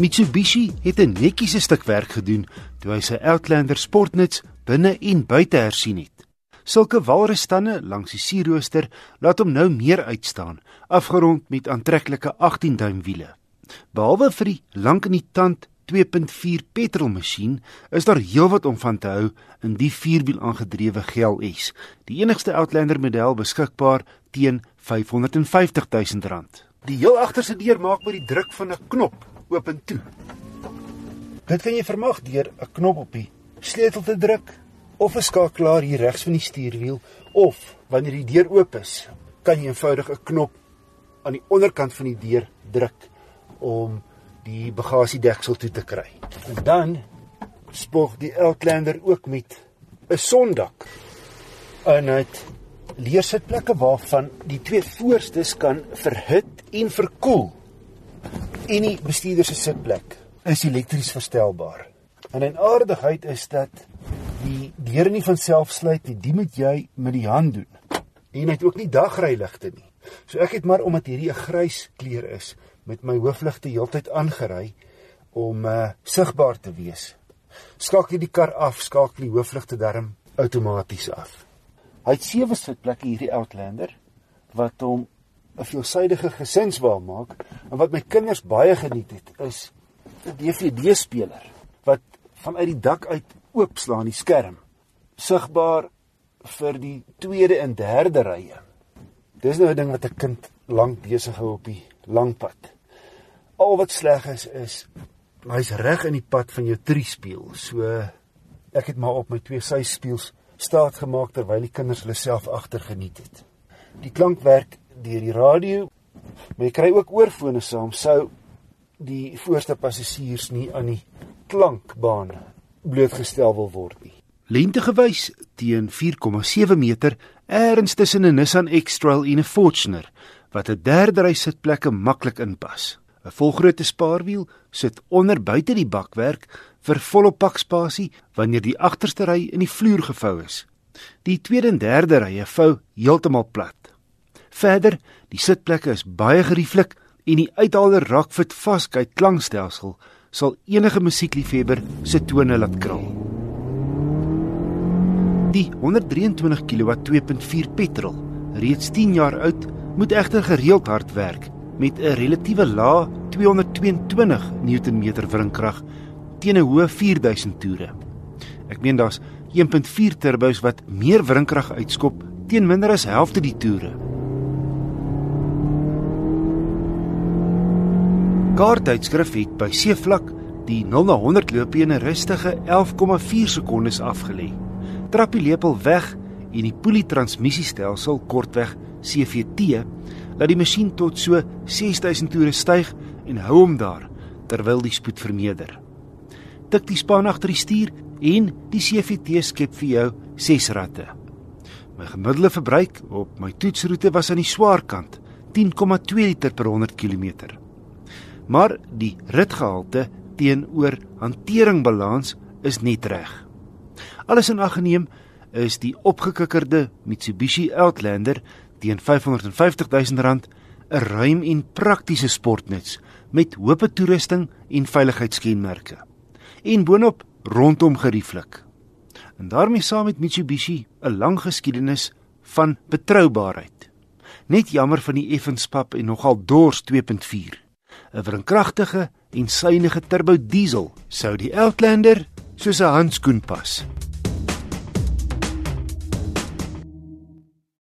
Mitsubishi het 'n netjiese stuk werk gedoen toe hy sy Outlander sportnuts binne en buite hersien het. Sulke walrusstande langs die sierrooster laat hom nou meer uitstaan, afgerond met aantreklike 18-duim wiele. Behalwe vir die lank in die tand 2.4 petrolmasjien is daar heelwat om van te hou in die vierwiel aangedrewe GLS, die enigste Outlander model beskikbaar teen R550 000. Die heel agterste deur maak met die druk van 'n knop oop en toe. Dit kan jy vermag deur 'n knop op die sleutel te druk of 'n skakelaar hier regs van die stuurwiel of wanneer die deur oop is, kan jy eenvoudig 'n knop aan die onderkant van die deur druk om die bagasiedeksel toe te kry. En dan spog die Outlander ook met 'n sondak. En dit leersitplekke waarvan die twee voorstes kan verhit en verkoel en die bestuurder se sitplek is elektries verstelbaar. En 'n aardigheid is dat die deur nie van self sluit nie, dit moet jy met die hand doen. En hy het ook nie dagryligte nie. So ek het maar omdat hierdie 'n grys kleur is, met my hoofligte heeltyd aangery om uh sigbaar te wees. Skakel die kar af, skakel die hoofligte darm outomaties af. Hy het sewe sitplekke hierdie Outlander wat hom 'n veelsidige gesinswa maak en wat my kinders baie geniet het is 'n DVD-speler wat vanuit die dak uit oopslaan die skerm sigbaar vir die tweede en derde rye. Dis nou 'n ding wat 'n kind lank besig hou op die lang pad. Al wat sleg is is hy's reg in die pad van jou triespieël. So ek het maar op my twee syspieëls staat gemaak terwyl die kinders hulle self agter geniet het. Die klankwerk deur die radio. Maar jy kry ook oorfone saam sou die voorste passasiers nie aan die klankbaan blootgestel wil word nie. Lente gewys teen 4,7 meter erns tussen 'n Nissan X-Trail en 'n Fortuner wat 'n derde ry sitplekke maklik inpas. 'n Volgrootte spaarwiel sit onder buite die bakwerk vir volop pakspasie wanneer die agterste ry in die vloer gevou is. Die tweede en derde rye vou heeltemal plat. Verder, die sitplekke is baie gerieflik en die uithaalde Rockfit Fastgate klankstelsel sal enige musiekliefhebber se tone laat kraal. Die 123 kW 2.4 petrol, reeds 10 jaar oud, moet egter gereeld hard werk met 'n relatiewe lae 222 Newtonmeter wringkrag teen 'n hoë 4000 toere. Ek meen daar's 1.4 turbos wat meer wringkrag uitskop teen minder as helfte die toere. Kaarttydskrif het by seevlak die 0 na 100 loopie in 'n rustige 11,4 sekondes afgelê. Trap die lepel weg en die polie transmissiestelsel kortweg CVT laat die masjien tot so 6000 toere styg en hou hom daar terwyl die spoed vermeerder. Tik die span agter die stuur en die CVT skep vir jou 6 ratte. My gemiddelde verbruik op my toetsroete was aan die swaar kant, 10,2 liter per 100 km maar die ritgehalte teenoor hanteringbalans is net reg. Alles in ag geneem is die opgekikkerde Mitsubishi Outlander teen R550 000 'n ruim en praktiese sportnuts met hoë toerusting en veiligheidskenmerke. En boonop rondom gerieflik. En daarmee saam met Mitsubishi 'n lang geskiedenis van betroubaarheid. Net jammer van die effenspap en nogal dors 2.4. 'n wrinkragtige en suiwige turbo diesel sou die Outlander soos 'n handskoen pas.